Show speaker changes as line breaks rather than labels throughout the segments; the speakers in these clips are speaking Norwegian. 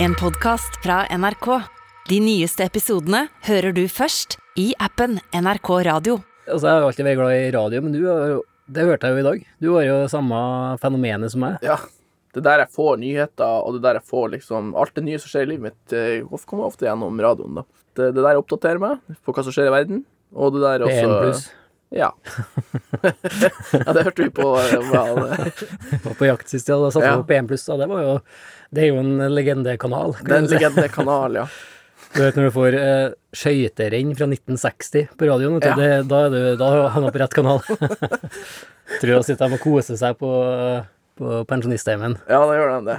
En podkast fra NRK. De nyeste episodene hører du først i appen NRK Radio.
Altså, jeg har alltid vært glad i radio, men du Det hørte jeg jo i dag. Du har jo samme fenomenet som meg.
Ja. Det der jeg får nyheter, og det der jeg får liksom Alt det nye som skjer i livet mitt, eh, kommer ofte gjennom radioen, da. Det, det der oppdaterer meg på hva som skjer i verden, og det der også
P1 pluss.
Ja. ja, det hørte vi på eh,
Var på jakt sist, ja. Da satte
Ja.
vi på P1 pluss. Det var jo Det er jo en legendekanal.
Det
er en
legendekanal, ja.
Du vet når du får eh, skøyterenn fra 1960 på radioen, vet du,
Ja.
det, da, er du, da er han på rett kanal. Tror jeg sitter de og koser seg på, på pensjonistheimen.
Ja, da gjør de det.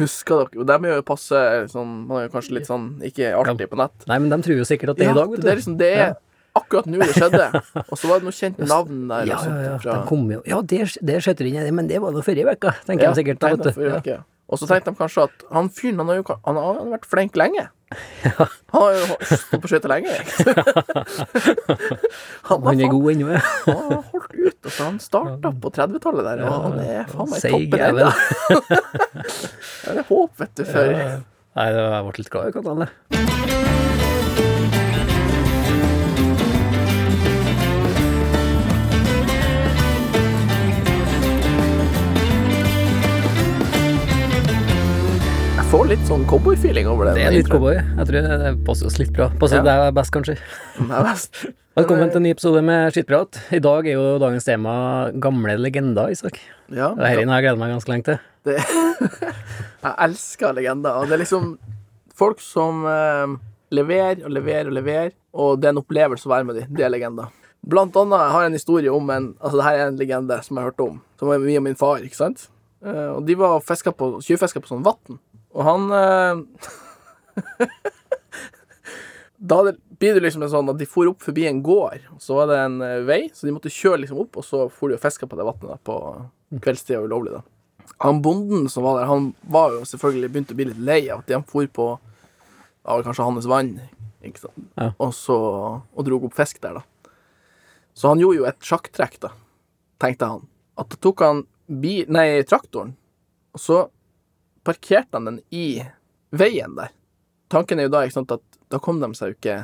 Husker dere De er jo passe sånn Man er jo kanskje litt sånn ikke artig på nett.
Nei, men de tror jo sikkert at det er i dag, vet du.
det er liksom Det er akkurat nå det skjedde. Og så var det noe kjent navn der.
Ja,
og
ja, ja.
fra-
jo Ja, det, det skjøtter inn, men det var nå forrige uke, tenker
Ja,
de sikkert. Da, vet du. Ja.
Og så tenkte de kanskje at han fyren han har jo han har, han vært flink lenge. Han har jo stått på skøyter lenge. han,
Han er god ennå, ja.
han har holdt ut. Altså, han starta på 30-tallet der, og han er faen meg i toppen ennå. Det er håp, vet du, for
Nei, det- jeg ble litt glad i kanalen,
får litt sånn cowboyfeeling over det.
Det er litt cowboy. Jeg tror det passer oss litt bra. Passer
Ja.
deg best, kanskje.
Det er best.
Velkommen til en ny episode med Skittprat. I dag er jo dagens tema gamle legender, Isak.
Ja,
Og Dette har jeg gledet meg ganske lenge til.
det, jeg elsker legender. Og det er liksom folk som eh, leverer og leverer og leverer, og det er en opplevelse å være med dem. Det er legender. Blant annet jeg har jeg en historie om en Altså, det her er en legende som jeg hørte om, som er mye av min far, ikke sant? Eh, og de var fiska på tjuvfiska på sånn vann. Og han eh, Da blir det liksom sånn at de for opp forbi en gård, og så var det en eh, vei, så de måtte kjøre liksom opp, og så for de og fiska på det vannet på kveldstid og ulovlig, da. Han bonden som var der, han var jo selvfølgelig begynt å bli litt lei av at de for på ja, kanskje hans vann, ikke sant,
Ja.
og så og drog opp fisk der, da. Så han gjorde jo et sjakktrekk, da, tenkte han. At da tok han bi, nei, traktoren, og så parkerte han den i veien der. Tanken er jo da ikke sant, at da kom de seg jo ikke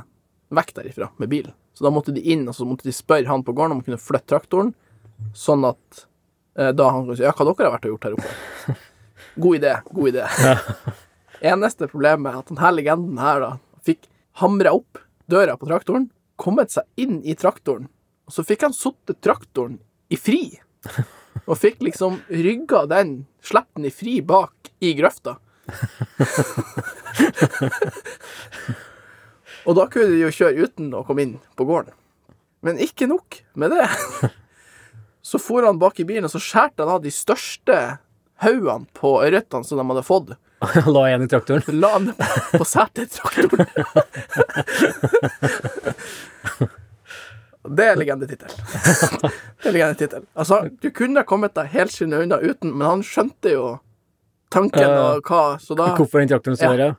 vekk derifra med bil. Så da måtte de inn, og så måtte de spørre han på gården om han kunne flytte traktoren, sånn at eh, da han kunne si ja, hva dere har vært og gjort her oppe. God idé, god idé. Eneste problemet er at denne legenden her da fikk hamra opp døra på traktoren, kommet seg inn i traktoren, og så fikk han sittet traktoren i fri. Og fikk liksom rygga den, slapp den i fri bak i grøfta. og da kunne de jo kjøre uten å komme inn på gården. Men ikke nok med det. Så for han bak i bilen, og så skjærte han av de største haugene på ørretene som de hadde fått.
La igjen i traktoren.
La han på, setet i traktoren. Det er legendetittel. Det er legendetittel. Altså, du kunne kommet deg helt skinnet unna uten, men han skjønte jo tanken og hva, så da
Hvorfor den traktoren står ja.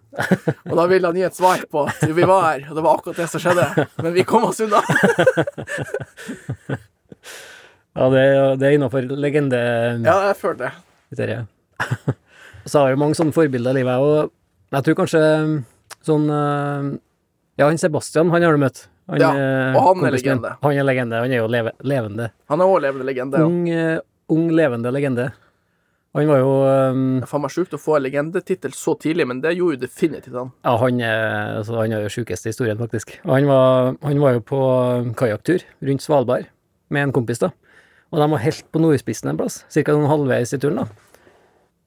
Og da ville han gi et svar på at vi var her, og det var akkurat det som skjedde. Men vi kom oss unna.
Ja, det, er- det er innafor legende...
Ja, jeg føler det.
kriteriet. Så har jeg mange sånne forbilder i livet, og jeg tror kanskje sånn eh, Ja, han Sebastian, han har du møtt. Han,
Ja,
eh,
og han er legende.
Han er legende. Han er jo leve, levende.
Han er også levende legende. Ja.
Ung, eh, ung, levende legende. Han var jo
um, faen meg sjukt å få en legendetittel så tidlig, men det gjorde jo definitivt han.
Ja, han er, altså, han er jo sjukeste i historien, faktisk. Og han var, han var jo på kajakktur rundt Svalbard med en kompis, da. Og de var helt på nordspissen en plass, ca. sånn halvveis i turen, da.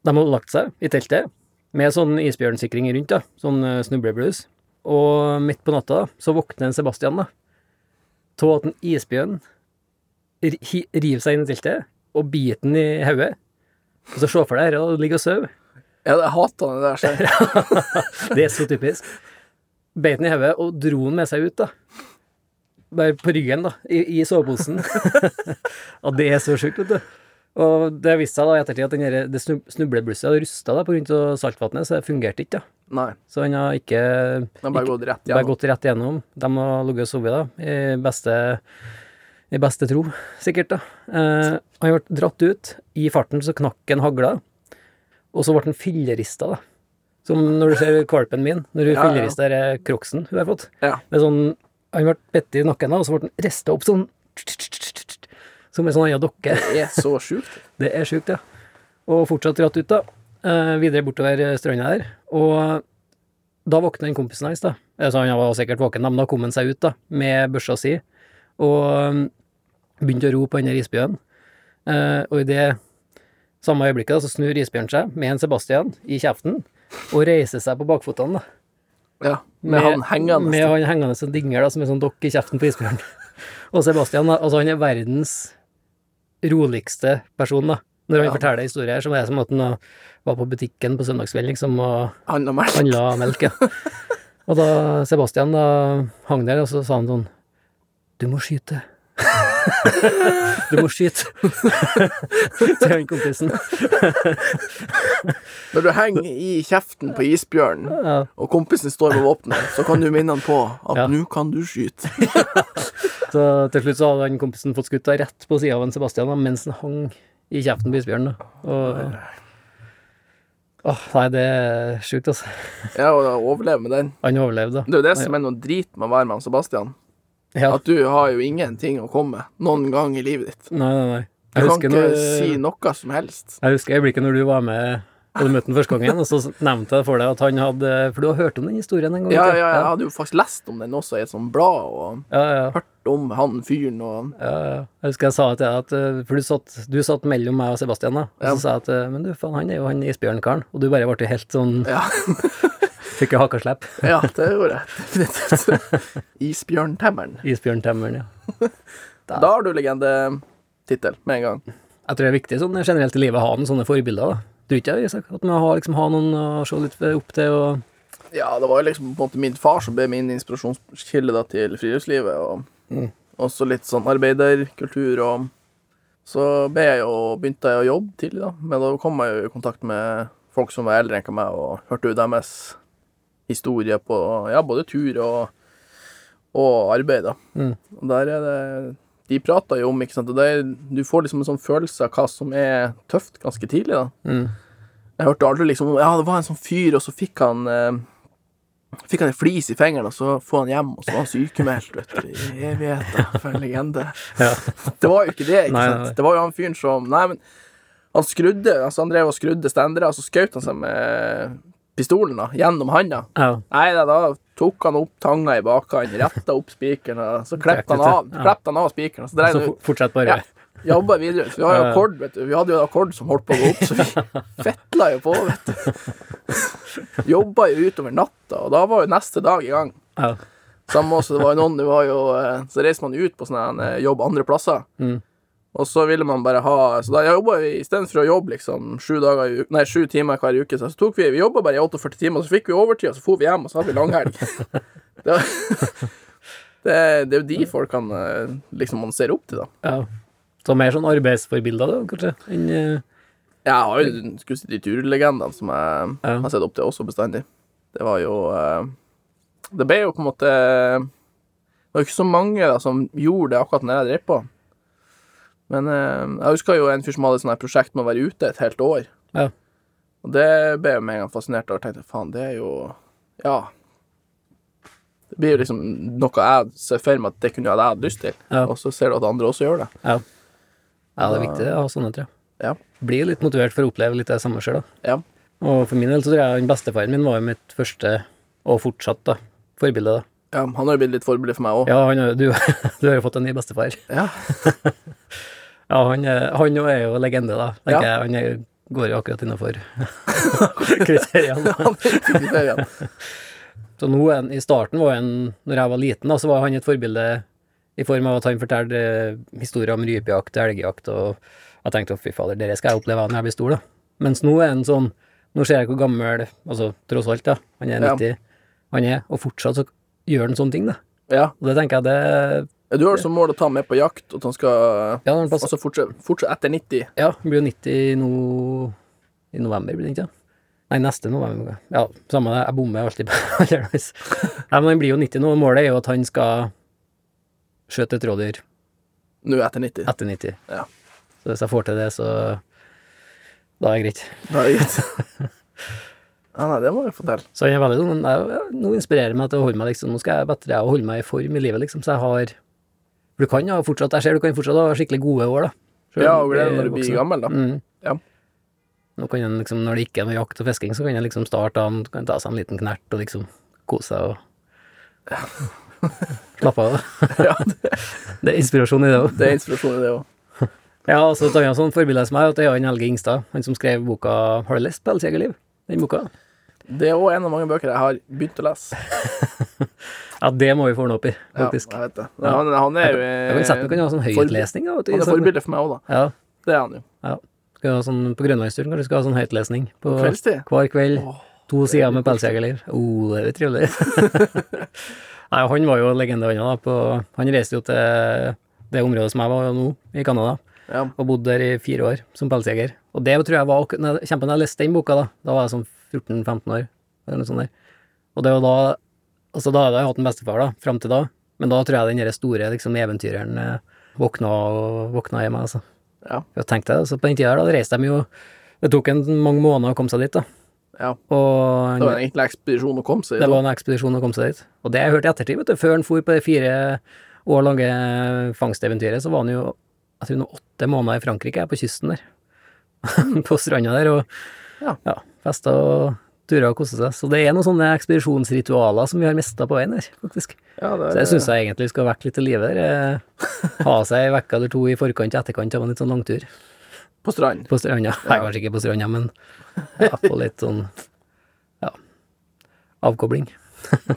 De hadde lagt seg i teltet med sånn isbjørnsikring rundt, da, sånn snubleblus. Og midt på natta så våkner en Sebastian da, av at en isbjørn ri- river seg inn i teltet og biter den i hodet. Og så se for deg og ligger og sover.
Ja, jeg hater det der skjer.
Det er så typisk. Beit den i hodet og dro den med seg ut, da. Bare på ryggen, da, i, i soveposen. og det er så sjukt, vet du. Og det viste seg da i ettertid at den der- det snu- snubleblusset hadde rusta av saltvannet, så det fungerte ikke, da.
Nei,
Så han har ikke
har bare gått rett
bare gått rett igjennom. De har ligget og sovet, da, i beste, i beste tro, sikkert, da. Eh, han ble dratt ut. I farten så knakk en hagla, og så ble han fillerista, da. Som når du ser valpen min, når hun
Ja, ja.
fillerister den crocsen hun har fått.
Ja.
Er sånn Han ble bitt i nakken, og så ble han rista opp sånn Som en sånn annen dokke.
Det er så sjukt.
Det er sjukt, ja. Og fortsatt dratt ut, da. Eh, videre bortover stranda der. Og da våkna den kompisen hans, da. Altså, han var sikkert våken, men da kom han seg ut, da, med børsa si, og um, begynte å ro på den der isbjørnen. Eh, og i det samme øyeblikket da, så snur isbjørnen seg med en Sebastian i kjeften og reiser seg på bakfotene, da.
Ja, med, han hengende.
Med han hengende som dingel, som en sånn dokk i kjeften på isbjørnen. og Sebastian, da, altså han er verdens roligste person, da. Når han
Ja.
forteller historier, så var det som at han var på butikken på søndagskvelden, liksom, og
handla melk.
handla melk, ja. Og da Sebastian da hang der, og så sa han sånn Du må skyte. du må skyte. Til han kompisen.
Når du henger i kjeften på isbjørnen,
Ja.
og kompisen står med våpenet, så kan du minne han på at
Ja.
nå kan du skyte.
Så til slutt så hadde han kompisen fått skutt rett på sida av en Sebastian mens han hang i kjeften på isbjørnen. Og Åh, nei, det er sjukt, altså.
Ja, og overleve med den.
Han overlevde.
Det er jo det som er noe drit med å være med Sebastian.
Ja.
At du har jo ingenting å komme med noen gang i livet ditt.
Nei, nei, nei.
Du kan ikke
når,
si noe som helst.
jeg husker øyeblikket når du var med og du møtte han første gangen, og så nevnte jeg for deg at han hadde For du har hørt om den historien en gang?
Ja, ja, jeg hadde jo faktisk lest om den også i et sånt blad, og
ja, ja.
hørt om han fyren og
Ja, ja. Jeg husker jeg sa til deg at eh, For du satt, du satt mellom meg og Sebastian, da. Og så sa jeg at eh, Men du, faen, han er jo han isbjørnkaren. Og du bare ble helt sånn
Ja,
Fikk jo hakkaslepp.
ja det gjorde jeg. Isbjørntemmeren.
Isbjørntemmeren, ja.
Da har du legendetittel med en gang.
Jeg tror det er viktig sånn generelt i livet å ha noen sånne forbilder, da. Tror ikke det, Isak? At man har, liksom, har noen å se litt opp til og
Ja, det var jo liksom på en måte min far som ble min inspirasjonskilde da til friluftslivet, og
Mm.
også litt sånn arbeiderkultur, og så ble jeg jo, begynte jeg å jobbe tidlig, da, men da kom jeg jo i kontakt med folk som var eldre enn meg, og hørte jo deres historie på, ja, både tur og, og arbeid, da.
Mm.
Og der er det, de prater jo om, ikke sant, og det, er- du får liksom en sånn følelse av hva som er tøft ganske tidlig, da.
mm.
Jeg hørte aldri liksom Ja, det var en sånn fyr, og så fikk han eh, Fikk han en flis i fingeren, og så får han hjem, og så var han sykemeldt, vet du. I evigheter. For en legende.
Ja.
Det var jo ikke det, ikke
Nei,
sant.
nei.
Det var jo han fyren som Nei, men han skrudde Altså, han drev og skrudde stendere, og så skjøt han seg med pistolen, da, gjennom handa.
ja.
Nei da, da tok han opp tanga i bakhånd, retta opp spikeren, og så klepte han av,
Ja.
av spikeren, så
Så for- fortsett bare.
Ja. Jobba videre. Så vi har jo akkord, vet du. Vi hadde jo en akkord som holdt på å gå opp, så vi fetla jo på, vet du. Jobba jo utover natta, og da var jo neste dag i gang.
Ja.
Samme også, det var jo noen det var jo, eh, Så reiste man ut på sånn eh, jobb andre plasser.
Mm.
Og så ville man bare ha Så da jobba vi istedenfor å jobbe liksom sju, dager, nei, sju timer hver uke, så tok vi Vi jobba bare i 48 timer, så fikk vi overtid, og så for vi hjem, og så hadde vi langhelg. Det, det, det er jo de folkene eh, liksom man ser opp til, da.
ja. Så mer sånn arbeidsforbilder, da, kanskje? Enn eh,
Jeg har jo de turlegendene som jeg
Ja.
har sett opp til også bestandig. Det var jo uh, Det ble jo på en måte Det var jo ikke så mange da som gjorde det akkurat når jeg drev på. Men eh, jeg husker jo en fyr som hadde et sånt prosjekt med å være ute et helt år.
Ja.
Og det ble jeg med en gang fascinert av. Og tenkte faen, det er jo Ja. Det blir jo liksom noe jeg ser for meg at det kunne jeg hatt lyst til.
Ja.
Og så ser du at andre også gjør det.
Ja. ja, det er viktig å ha sånne, tror jeg.
Ja.
Blir litt motivert for å oppleve litt det samme sjøl, da.
Ja.
Og for min del så tror jeg bestefaren min var jo mitt første, og fortsatt, da, forbilde, da.
ja han har jo blitt litt forbilde for meg òg.
Ja, han, du, du har jo fått en ny bestefar.
Ja.
Ja, han, han er jo legende, da. Tenker
Ja.
jeg. Han er, går jo akkurat innafor kriteriene.
Er.
Så nå, er han- i starten var han, når jeg var liten, da, så var han et forbilde i form av at han fortalte eh, historier om rypejakt, elgjakt, og jeg tenkte fy fader, det skal jeg oppleve når jeg blir stor, da. Mens nå er han sånn, nå ser jeg hvor gammel, altså tross alt, da, han er
Ja.
90, han er, og fortsatt så gjør han sånne ting, da.
Ja.
Og det tenker jeg det
Du har som mål å ta ham med på jakt, og at han skal
Ja,
altså fortsette, fortsette etter 90.
Ja, han blir jo 90 nå i november, blir det ikke? Nei, neste november. Ja, samme det, jeg bommer alltid på. Nei, men han blir jo 90 nå, og målet er jo at han skal skjøte et rådyr
Nå etter 90.
etter 90.
Ja.
Så hvis jeg får til det, så da er det greit.
Da er det greit. Ja, nei, det må jeg fortelle.
Så jeg er veldig sånn jeg- Nå inspirerer meg til å holde meg liksom Nå skal jeg bedre holde meg i form i livet, liksom. Så jeg har du kan jo fortsatt Jeg ser du kan fortsatt ha skikkelig gode år, da. Selv
Ja, og
er
når du blir gammel, da.
Mm.
Ja.
Nå kan en liksom, når det ikke er noe jakt og fisking, så kan en liksom starte an, kan ta seg en liten knert og liksom kose seg og slappe av.
Ja,
Det er inspirasjon i det òg.
Det er inspirasjon i det òg.
Ja, altså et annet sånn forbilde som meg, at det er han Helge Ingstad, han som skrev boka Har du lest Pelsjegerliv? Den boka?
Det er òg en av mange bøker jeg har begynt å lese.
Ja, det må vi få ordne opp i,
Ja, jeg vet det.
Ja.
Han, han er jo
Jeg kan kan jo ha sånn høytlesning, du,
Han er forbilde for meg òg, da.
Ja,
Det er han jo.
skal ha sånn på Grønlandsturen, kanskje skal ha sånn høytlesning på
Kveldstid.
hver kveld.
Åh.
To sider med pelsjegerliv. Oh, det er trivelig. Nei, han var jo en legende, han da. På, han reiste jo til det området som jeg var nå, i Canada,
Ja.
og bodde der i fire år som pelsjeger. Og det tror jeg var ak- når jeg- Kjempe når jeg leste den boka, da. Da var jeg sånn 14-15 år, eller noe sånt der. Og det var da Altså, da hadde jeg hatt en bestefar, da, fram til da. Men da tror jeg den derre store liksom, eventyreren eh, våkna og våkna i meg, altså.
Ja.
Jeg tenkte, altså, På den tida da reiste de jo Det tok en mange måneder å komme seg dit, da.
ja.
Og
Det var egentlig en ekspedisjon å komme seg dit.
det var en ekspedisjon å komme seg dit. Og det har jeg hørt i ettertid, vet du. Før han for på det fire år lange fangsteventyret, så var han jo jeg tror åtte måneder i Frankrike, på kysten der. på stranda der, og
Ja.
ja, festa og tura og koste seg. Så det er noen sånne ekspedisjonsritualer som vi har mista på veien her, faktisk.
Ja, det
Så det syns jeg egentlig skal vekke litt til live der. eh, Ha seg ei uke eller to i forkant og etterkant av en litt sånn langtur
På strand.
på stranda. Nei, kanskje ikke på stranda, men ja, på litt sånn ja, avkobling.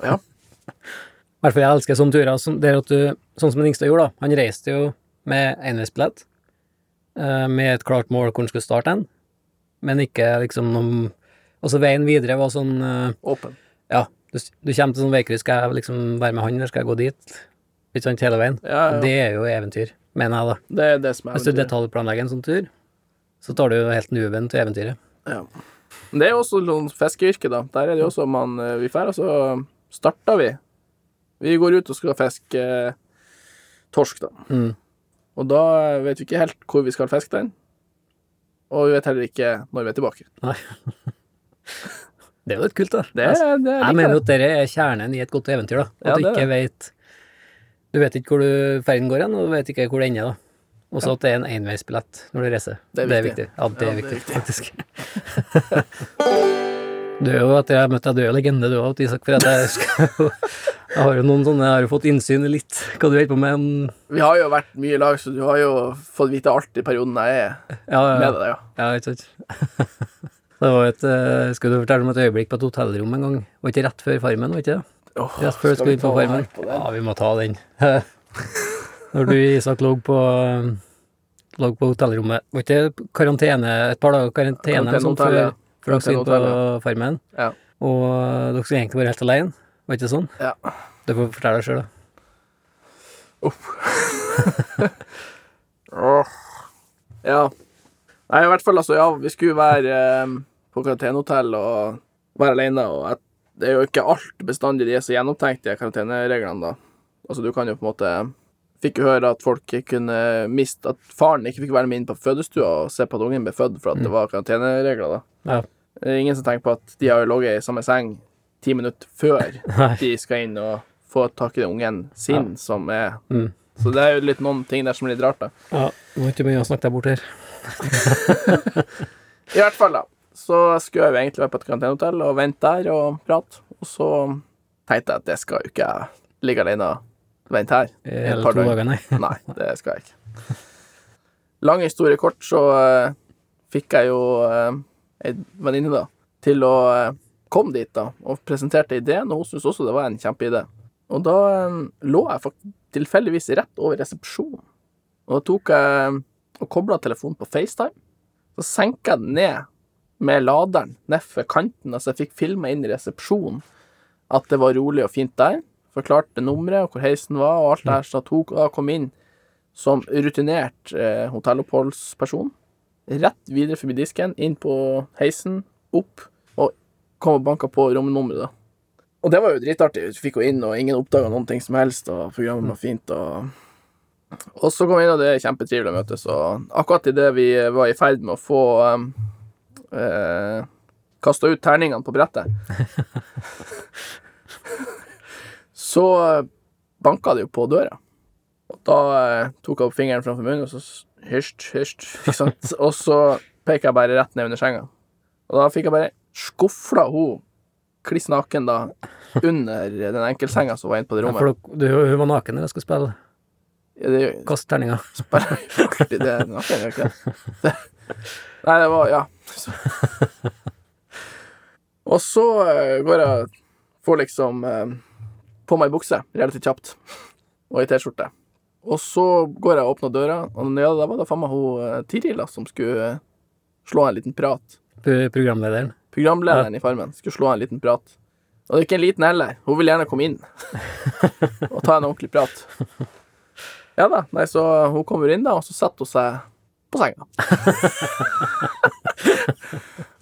Ja.
I hvert fall jeg elsker sånne turer, som, der at du, sånn som Ingstad gjorde, da. Han reiste jo med enveisbillett, eh, med et klart mål hvor han skulle starte hen, men ikke liksom noen Altså veien videre var sånn eh,
Åpen.
Ja, du, du kommer til sånn veikryss, skal jeg liksom være med han, eller skal jeg gå dit? Ikke sant, hele veien.
Ja, ja.
Det er jo eventyr, mener jeg, da.
Det er det som er
Hvis du detaljplanlegger en sånn tur, så tar du jo helt nuven til eventyret.
Ja. Men Det er jo også sånn fiskeyrke, da. Der er det jo også man eh, Vi drar, og så starter vi. Vi går ut og skal fiske eh, torsk, da.
Mm.
Og da vet vi ikke helt hvor vi skal fiske den. Og vi vet heller ikke når vi er tilbake.
Nei. det er jo litt kult, da.
Det er, det er
jeg mener jo at det er kjernen i et godt eventyr, da. At
Ja,
du ikke vet Du vet ikke hvor du ferden går hen, og du vet ikke hvor det ender, da. Også at det er en enveisbillett når du reiser.
Det er viktig.
Ja, det
Ja,
er
det
viktig, faktisk. du er jo, at jeg har møtt deg, du er jo legende, du òg, Isak, at jeg skal jo har noen sånne, har jo fått innsyn i litt hva du holder på med.
Vi har jo vært mye i lag, så du har jo fått vite alt i perioden jeg er
Ja, ja,
med deg, ja.
Ja, ikke sant. Det var et eh, Skal du fortelle om et øyeblikk på et hotellrom en gang? Var ikke rett før Farmen, var ikke det?
Oh,
Rett før du
skal vi
på Farmen?
på?
Ja, vi må ta den. Når du, Isak, lå på lå på hotellrommet Var ikke karantene et par dager karantene karantene sånn, før, før dere skulle inn på Farmen?
Ja.
Og dere skulle egentlig være helt alene, var ikke det sånn?
Ja.
Du får fortelle deg sjøl, da.
Åh. Ja. Nei, i hvert fall, altså, ja, vi skulle være eh, på karantenehotell og være alene, og at det er jo ikke alt bestandig de er så gjennomtenkt, de karantenereglene, da. Altså, du kan jo på en måte Fikk jo høre at folk kunne miste At faren ikke fikk være med inn på fødestua og se på at ungen ble født for at det var karanteneregler, da.
Ja.
Det er ingen som tenker på at de har jo ligget i samme seng ti minutter før de skal inn og få tak i den ungen sin, som er
Mm.
Så det er jo litt noen ting der som er litt rart, da.
Ja, er ikke mye å snakke deg bort her.
I hvert fall, da. Så skulle jeg jo egentlig være på et karantenehotell og vente der og prate. Og så tenkte jeg at det skal jo ikke jeg ligge alene og vente her. Par
to dager, nei.
Nei, det skal jeg ikke. Lang historie kort, så uh, fikk jeg jo uh, ei venninne, da, til å eh, komme dit, da, og presenterte ideen, og hun syntes også det var en kjempeidé. Og da eh, lå jeg tilfeldigvis rett over resepsjonen. Og da tok jeg og kobla telefonen på FaceTime. Så senka jeg den ned med laderen nedfor kanten, altså jeg fikk filma inn i resepsjonen at det var rolig og fint der. Forklarte nummeret og hvor heisen var og alt det her, så hun da kom inn som rutinert eh, hotelloppholdsperson. Rett videre forbi disken, inn på heisen, opp, og kom og banka på romnummeret, da. Og det var jo dritartig. Vi fikk jo inn, og ingen oppdaga noen ting som helst, og programmet var fint, og Og så kom vi inn, og det er kjempetrivelig å møtes, og akkurat idet vi var i ferd med å få um, eh, kasta ut terningene på brettet. så banka det jo på døra. Og da eh, tok jeg opp fingeren framfor munnen, og så hysj, hysj, ikke sant. Og så peker jeg bare rett ned under senga. Og da fikk jeg bare skufla hun kliss naken da under den enkeltsenga som var inne på det
Ja,
rommet.
for du, hun var naken når jeg skulle spille.
Ja, det
Kast terninga.
spiller jo alltid det naken, gjør ikke det? Nei, det var Ja. Så. Og så eh, går jeg Får liksom eh, på meg bukse relativt kjapt, og ei T-skjorte. Og så går jeg og åpner døra, og ja, da var det faen meg hun eh, Tiril som skulle slå en liten prat.
Programlederen.
Programlederen i Farmen skulle slå en liten prat. Og det er ikke en liten heller. Hun vil gjerne komme inn og ta en ordentlig prat. Ja da. Nei, så hun kommer inn, da, og så setter hun seg på senga.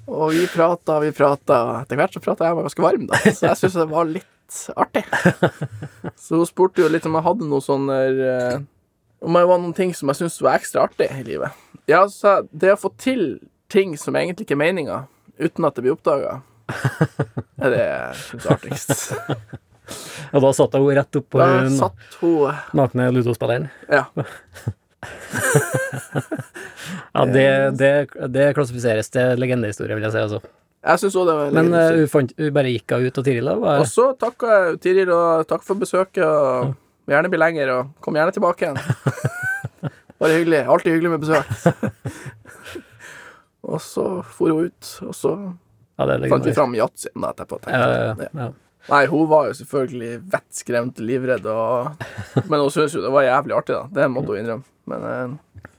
og vi prata, vi prata. Etter hvert så prata jeg meg ganske varm, da, så jeg syntes det var litt artig. Så hun spurte jo litt om jeg hadde noe sånn eh, Om det var noen ting som jeg syntes var ekstra artig i livet. Ja, så det å få til ting som egentlig ikke er meninga, uten at det blir oppdaga, er det er artigst.
Og da satt hun rett oppå
på
den
satt hun
nakne ludospilleren.
Ja.
Ja, det, det, det klassifiseres til legendehistorie, vil jeg si. Altså.
Jeg synes også det var
Men eh, hun, fant, hun bare gikk av ut, og Tiril
Og så takka jeg Tiril, og takk for besøket, og vil gjerne bli lenger, og kom gjerne tilbake igjen. Bare hyggelig. Alltid hyggelig med besøk. Og så for hun ut, og så
ja,
fant vi fram yatzyen etterpå. tenkte
Ja, ja, ja.
Nei, hun var jo selvfølgelig vettskremt, livredd, og Men hun syntes jo det var jævlig artig, da. Det måtte hun innrømme. Men eh,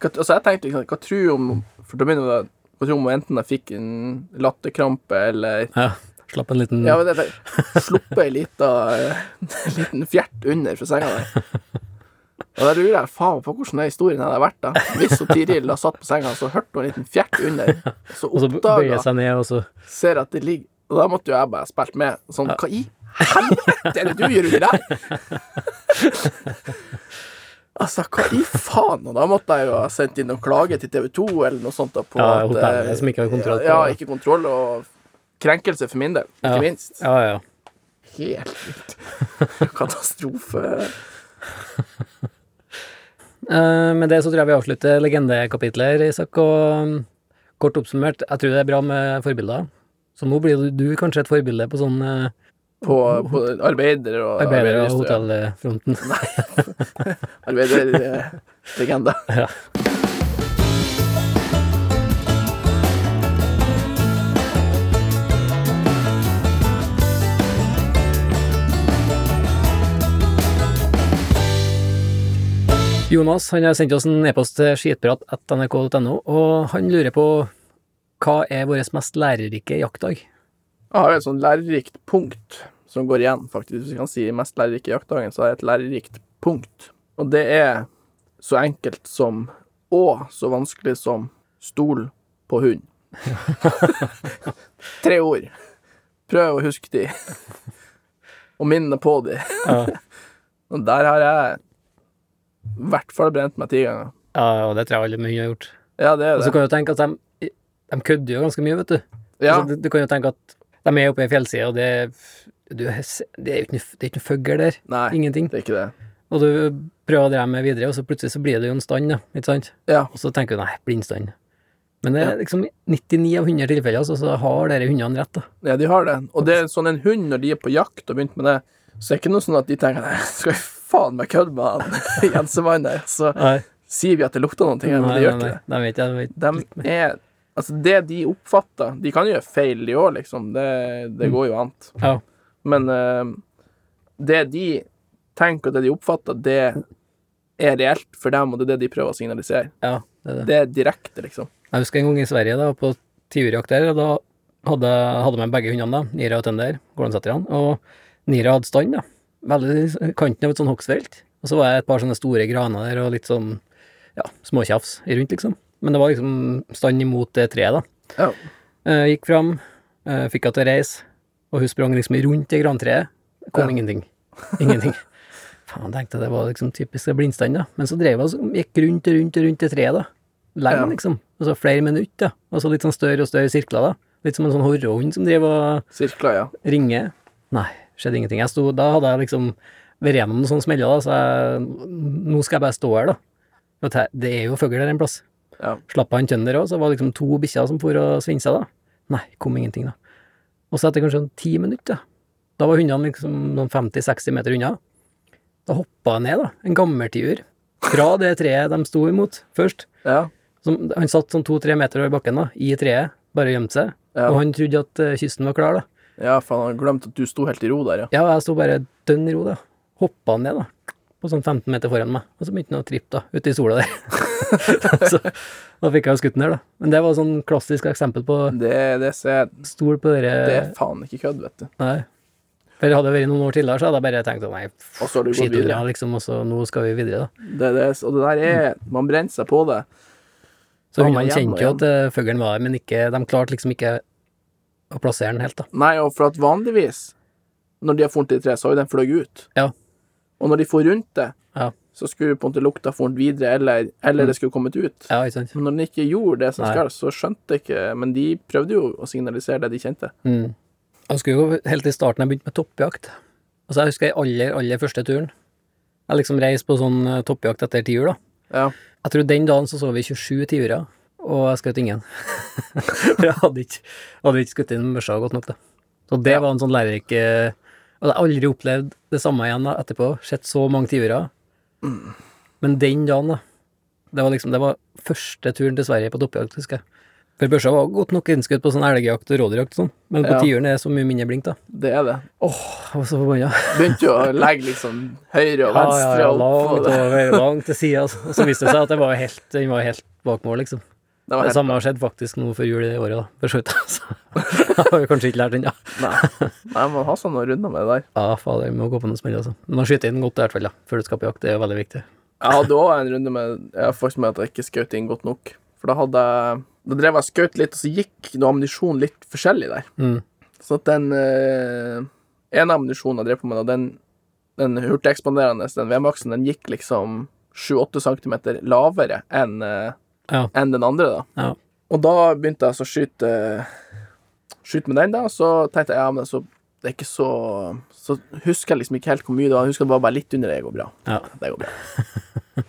altså, jeg tenkte liksom Hva tror hun om For å begynne med, Hva tror hun enten jeg fikk en latterkrampe, eller
ja. Slapp en liten
Ja, sluppet ei lita en liten fjert under fra senga der. Og da lurer jeg faen på hvordan den historien hadde vært, da. Hvis hun Tiril da satt på senga, så hørte hun en liten fjert under, så oppdaga
seg ned, og så
ser at det ligger Og da måtte jo jeg bare spilt med. Sånn, hva i helvete er det du gjør under der? altså, hva i faen? Og da måtte jeg jo ha sendt inn noen klage til TV 2 eller noe sånt. da på
Ja,
at,
hotellet
eh,
som ikke har kontroll på
Ja, ikke kontroll, og krenkelse for min del, ikke
Ja.
minst.
Ja, ja.
Helt vilt. Katastrofe.
Eh, med det så tror jeg vi avslutter legendekapitlet her, Isak. Og um, kort oppsummert, jeg tror det er bra med forbilder. Så nå blir du, kanskje et forbilde på sånn uh,
På, på arbeider og
arbeider- og hotellfronten. Nei.
Arbeiderlegende.
Ja. Jonas han har sendt oss en e-post til skitprat.nrk.no, og han lurer på hva er vår mest lærerike jaktdag?
Jeg har et sånn lærerikt punkt som går igjen, faktisk. Hvis vi kan si mest lærerike jaktdagen, så har jeg et lærerikt punkt. Og det er så enkelt som og så vanskelig som stol på hund. Tre ord. Prøv å huske de. Og minne på de. Og der har jeg i hvert fall brent meg ti ganger.
ja og det tror jeg alle mye har gjort.
Ja, det er det.
Og så kan du tenke at de, de kødder jo ganske mye, vet du.
Ja,
Altså, du, du kan jo tenke at de er oppe i en fjellside, og det, du, det er jo ikke ikke noe fugl der.
nei,
Ingenting.
det er ikke det.
Og du prøver å dreie med videre, og så plutselig så blir det jo en stand, da. Ikke sant?
Ja,
Og så tenker du nei, blindstand. Men det er liksom 99 av 100 tilfeller, altså, så har dere hundene rett, da.
ja, de har det. Og det er sånn en hund, når de er på jakt og begynt med det, så er det ikke noe sånn at de tenker nei, skal vi faen meg kødde med han Jensemannen der, så
Nei,
sier vi at det lukter noen her, men det gjør ikke det.
De vet jeg, vet.
De er Altså, det de oppfatter De kan jo gjøre feil, de òg, liksom. Det, det går jo an.
Ja.
Men uh, det de tenker, og det de oppfatter, det er reelt for dem, og det er det de prøver å signalisere.
ja, det er det.
Det er direkte, liksom.
Jeg husker en gang i Sverige, da, på tiurjakt der, og da hadde, hadde med begge hundene, da, Nira og Tønder, gårdsetterne, og Nira hadde stand, da. Veldig kanten av et sånn hogstfelt. Og så var det et par sånne store graner der, og litt sånn, ja, småtjafs rundt, liksom. Men det var liksom stand imot det treet, da.
Ja.
Eh, gikk fram, eh, fikk henne til å reise, og hun sprang liksom rundt det grantreet. Kom
Ja.
ingenting. Ingenting. Faen, tenkte jeg det var liksom typisk blindstand, da. Men så drev hun gikk rundt og rundt og rundt det treet, da. Lenge,
Ja.
liksom. Og så flere minutter, da. Og så litt sånn større og større sirkler, da. Litt som en sånn horrehund som driver og
Sirkler, ja.
ringer. Nei, skjedde ingenting. Jeg sto, da hadde jeg liksom vært gjennom noen sånne smeller, da, så jeg, nå skal jeg bare stå her, da. Det er jo fugl der en plass.
Ja.
Slapp av en tønder òg, så var det liksom to bikkjer som for og svinsa, da. Nei, kom ingenting, da. Og så etter kanskje sånn ti minutter, da var hundene liksom noen 50-60 meter unna. Da hoppa jeg ned, da, en gammeltiur, fra det treet de sto imot først.
Ja.
Som, han satt sånn to-tre meter over bakken, da, i treet, bare gjemte seg.
Ja.
Og han trodde at eh, kysten var klar, da.
Ja, for han glemte glemt at du sto helt i ro der, ja.
Ja, jeg sto bare dønn i ro, da. Hoppa ned, da. På sånn 15 meter foran meg. Og så begynte han å trippe, da, ute i sola der. så da fikk jeg skutt den der, da. Men det var sånn klassisk eksempel på
Det, det, ser,
stol på dere
det er faen ikke kødd, vet du.
Nei. For hadde det vært noen år tidligere, så hadde jeg bare tenkt nei,
Og så har du gått
skit det, liksom, og så nå skal vi videre, da.
Det, det, og det der er Man brenner seg på det.
Så hundene kjente jo at eh, fuglen var der, men ikke, de klarte liksom ikke å plassere den helt, da.
Nei, og for at vanligvis, når de har funnet i tre, så har jo den fløyet ut.
Ja.
Og når de får rundt det,
Ja.
så skulle på en måte lukta funnet videre, eller, eller
Mm.
det skulle kommet ut.
Ja, ikke sant.
Men når den ikke gjorde det som
Nei.
skal, så skjønte jeg ikke Men de prøvde jo å signalisere det de kjente.
Mm. Jeg husker jo helt i starten jeg begynte med toppjakt. Altså, jeg husker jeg aller, aller første turen. Jeg liksom reiste på sånn eh, toppjakt etter tiur, da.
Ja.
Jeg tror den dagen så så vi 27 tiurer, og jeg skjøt ingen. For jeg hadde ikke, hadde ikke skutt inn børsa godt nok, da. Så det
Ja.
var en sånn lærerik eh, Og jeg har aldri opplevd det samme igjen da, etterpå. Sett så mange tiurer.
Mm.
Men den dagen, da. Det var liksom Det var første turen til Sverige på toppjakt, husker jeg. For børsa var godt nok innskutt på sånn elgjakt og rådyrjakt og sånn, men på
Ja.
tiuren er det så mye mindre blink, da.
Det er det.
Jeg var så forbanna.
Begynte jo å legge liksom høyre og venstre
ja, ja,
på
langt
det.
over, langt til sida, altså. og så viste det seg at det var helt, den var helt bak mål, liksom.
Det
Det samme har skjedd faktisk nå før jul i året, da, for så vidt. altså. jeg har vi kanskje ikke lært ennå.
Nei. Nei, man har sånne runder med det der.
Ja, fader, vi må gå på noen smell, altså. Men å skyte inn godt i hvert fall, da, før du skal på jakt, det er veldig viktig.
Jeg hadde òg en runde med Jeg har faktisk med at jeg ikke skjøt inn godt nok. For da hadde jeg Da drev jeg og skjøt litt, og så gikk noe ammunisjon litt forskjellig der.
Mm.
Så at den eh, ene ammunisjonen jeg drev på med, da, den, den hurtigekspanderende, den V-maksen, den gikk liksom 7-8 cm lavere enn eh,
Ja.
enn den andre, da.
Ja.
Og da begynte jeg så å skyte Skyte med den, da, og så tenkte jeg ja, men så det er ikke så Så husker jeg liksom ikke helt hvor mye det var. Jeg husker det var bare litt under det går bra.
Ja.
Det går bra.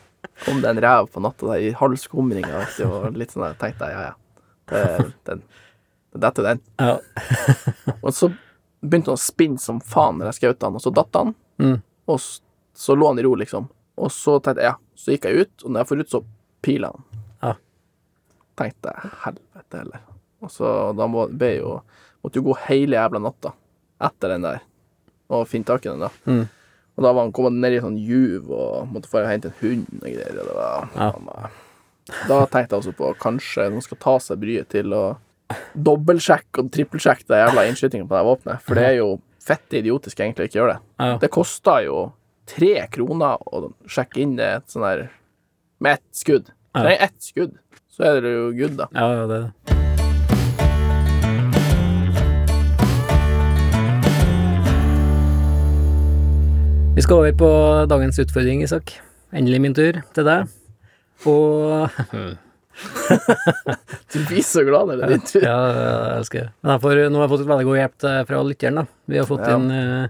Kom det en rev på natta der i halv skumring og litt sånn der, tenkte jeg ja, ja. Det, den, det detter den.
Ja.
Og så begynte han å spinne som faen når jeg skjøt han, og så datt han.
Mm.
Og så, så lå han i ro, liksom. Og så tenkte jeg ja, så gikk jeg ut, og når jeg får ut, så piler han. Tenkte jeg helvete heller. Og så da må, be jo Måtte jo gå hele jævla natta etter den der og finne tak i den, da.
Mm.
Og da var han kommet ned i sånn juv og måtte få hente en hund og greier. Og det var,
Ja.
han Da tenkte jeg også på kanskje noen skal ta seg bryet til å dobbeltsjekke og trippelsjekke den jævla innskytingen på det våpenet. For det er jo fette idiotisk egentlig å ikke gjøre det.
Ja.
Det kosta jo tre kroner å sjekke inn det et sånn der med ett skudd.
Ja.
Nei, ett skudd, så er det jo good, da.
Ja, ja, det er det. Vi skal over på dagens utfordring, Isak. Endelig min tur til deg. Og
Du blir så glad når det er din tur.
Ja, jeg elsker det. Men får, nå har jeg fått et veldig god hjelp fra lytteren. da. Vi har fått
Ja.
inn uh,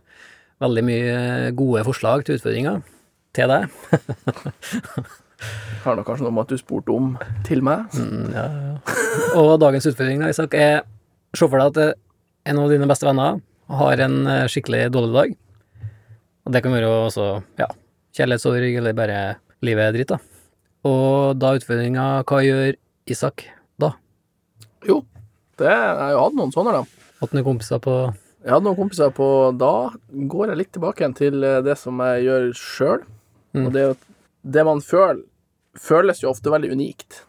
veldig mye gode forslag til utfordringer til deg.
Har nok kanskje noe med at du spurte om til meg.
Mm, ja, ja. Og dagens utfordring da, Isak, er Se for deg at eh, en av dine beste venner har en eh, skikkelig dårlig dag. Og det kan være også ja, kjærlighetssorg eller bare livet er dritt, da. Og da utfordringa hva gjør Isak da?
Jo, det, jeg har hatt noen sånne, da.
Hatt noen kompiser på
Jeg hadde noen kompiser på Da går jeg litt tilbake igjen til eh, det som jeg gjør sjøl.
Mm.
Og det, er jo det man føler, føles jo ofte veldig unikt.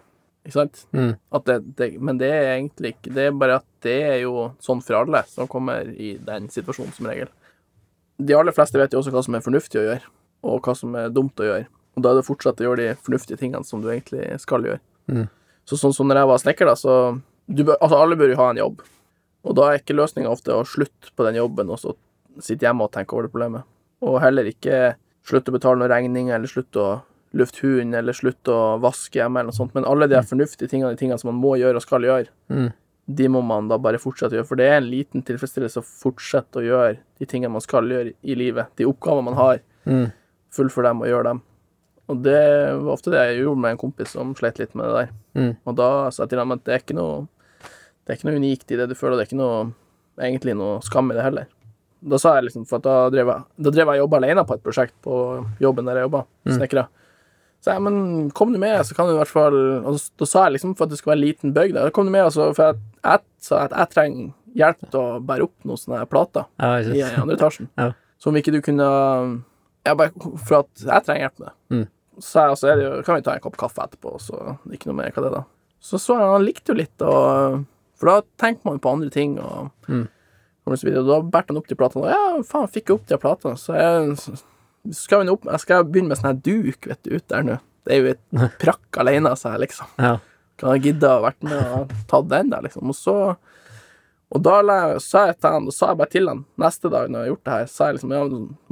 Ikke sant?
mm,
At det, det, men det er egentlig ikke Det er bare at det er jo sånn for alle som kommer i den situasjonen, som regel. De aller fleste vet jo også hva som er fornuftig å gjøre, og hva som er dumt å gjøre. Og da er det fortsatt å gjøre de fornuftige tingene som du egentlig skal gjøre.
Mm.
Så sånn som når jeg var snekker, da, så du bør, Altså, alle bør jo ha en jobb. Og da er ikke løsninga ofte å slutte på den jobben og så sitte hjemme og tenke over det problemet. Og heller ikke slutte å betale noen regninger, eller slutte å lufte hund, eller slutte å vaske hjemme, eller noe sånt. Men alle de her fornuftige tingene, de tingene som man må gjøre og skal gjøre,
mm,
de må man da bare fortsette å gjøre. For det er en liten tilfredsstillelse å fortsette å gjøre de tingene man skal gjøre i livet. De oppgavene man har.
Mm.
Fullføre dem og gjøre dem. Og det var ofte det jeg gjorde med en kompis som sleit litt med det der.
Mm.
Og da sa jeg til ham at det er ikke noe Det er ikke noe unikt i det du føler, det er ikke noe egentlig noe skam i det heller. Da sa jeg liksom, for at da drev jeg, da drev jeg jobba alene på et prosjekt på jobben der jeg jobba, snekra. Så jeg, men kom du med, så kan du i hvert fall Og da, da sa jeg liksom for at det skulle være en liten bøgg der, kom du med, altså, for jeg, jeg sa at jeg trenger hjelp til å bære opp noen sånne plater
Ja,
i andre etasjen.
Ja.
Så om ikke du kunne ja, bare, For at jeg trenger hjelp med det.
Mm.
Så jeg, altså, det kan vi ta en kopp kaffe etterpå, så ikke noe mer hva det er da. Så så jeg, han likte jo litt, og, for da tenker man på andre ting, og,
Mm.
Og så videre. Da bærte han opp de platene, og ja, faen, fikk jeg opp de platene. Så jeg skal vi opp, jeg skal begynne med sånn her duk, vet du, ut der nå. Det er jo et prakk alene, av jeg, liksom.
Ja.
Kan jeg gidde å vært med og tatt den der, liksom. Og så Og da sa jeg til han, og sa jeg bare til han neste dag når jeg har gjort det her, sa jeg liksom ja,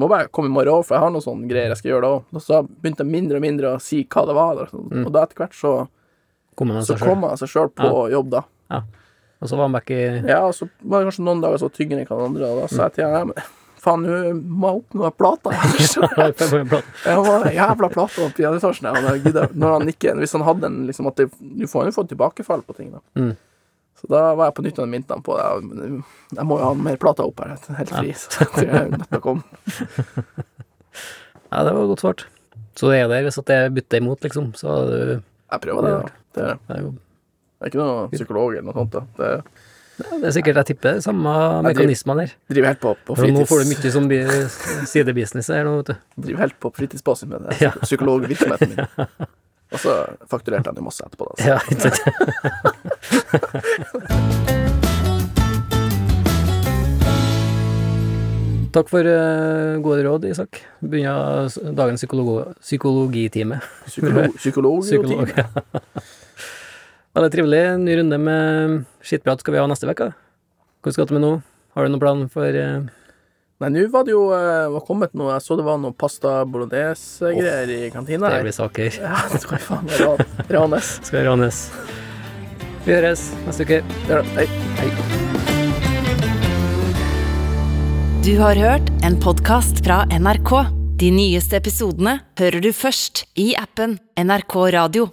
må bare komme i morgen òg, for jeg har noen sånne greier jeg skal gjøre da òg. Og så begynte jeg mindre og mindre å si hva det var, og, mm. og da etter hvert så,
Kom han seg sjøl.
på seg på jobb, da.
Og så var han back i
Ja, og så var det kanskje noen dager så tyngre enn hva andre, og da sa jeg til han faen, nå må jeg opp noen plater. Jeg var jævla plate opp i etasjen. ja, og jeg gidder- Når han ikke Hvis han hadde en liksom at det, Du får jo få tilbakefall på ting, da.
Mm.
Så da var jeg på nytt og minnet han på det. Jeg må jo ha mer plater opp her, helt fri. Så jeg er nødt til å komme.
Ja, det var godt svart. Så det er der hvis at jeg bytter imot, liksom. Så du
Jeg prøver det. da. Det er,
det
det er ikke noen psykolog eller noe sånt. da. Det
Det er sikkert, jeg tipper, samme mekanismer der.
driver helt på, på
fritids... nå får du mye sånn sidebusiness her nå, vet du.
Driver helt på fritidsbasis med det.
Ja.
Psykologvirksomheten min. Og så fakturerte han jo masse etterpå, da.
Ja, ikke. Takk for uh, gode råd, Isak. Begynner dagens psykologitime.
Psykolog, psykolog,
Psykolog. Veldig trivelig. Ny runde med skittprat skal vi ha neste uke. Hvordan skal du med nå? Har du noen plan for uh...
Nei, nå var det jo eh, var kommet noe Jeg så det var noe pasta bolognese-greier i kantina
Det blir saker.
Ja, det skal faen meg ran- ranes.
Skal ranes. Vi høres neste uke.
Gjør det. Hei.
Du har hørt en podkast fra NRK. De nyeste episodene hører du først i appen NRK Radio.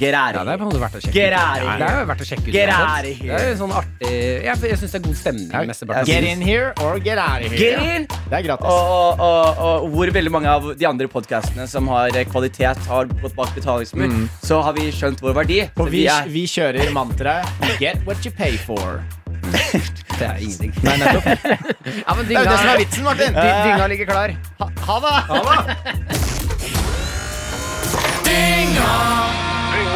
get out
Ja, det er måte verdt å sjekke
Gerari.
ut. det er verdt å sjekke ut.
Get out of here.
Det er sånn artig Jeg, jeg syns det er god stemning.
Ja,
mesteparten
Get in here or get out of
Get
here.
in!
Det er gratis.
Og, og, og, og hvor veldig mange av de andre podkastene som har kvalitet, har gått bak betalingsmur, så har vi skjønt vår verdi. Så
Og vi,
er
vi kjører mantraet Get what you pay for.
Det er ingenting. Nei, nettopp. ja, men
Det er jo det som er vitsen, Martin.
dy- dynga ligger klar.
Ha, ha det.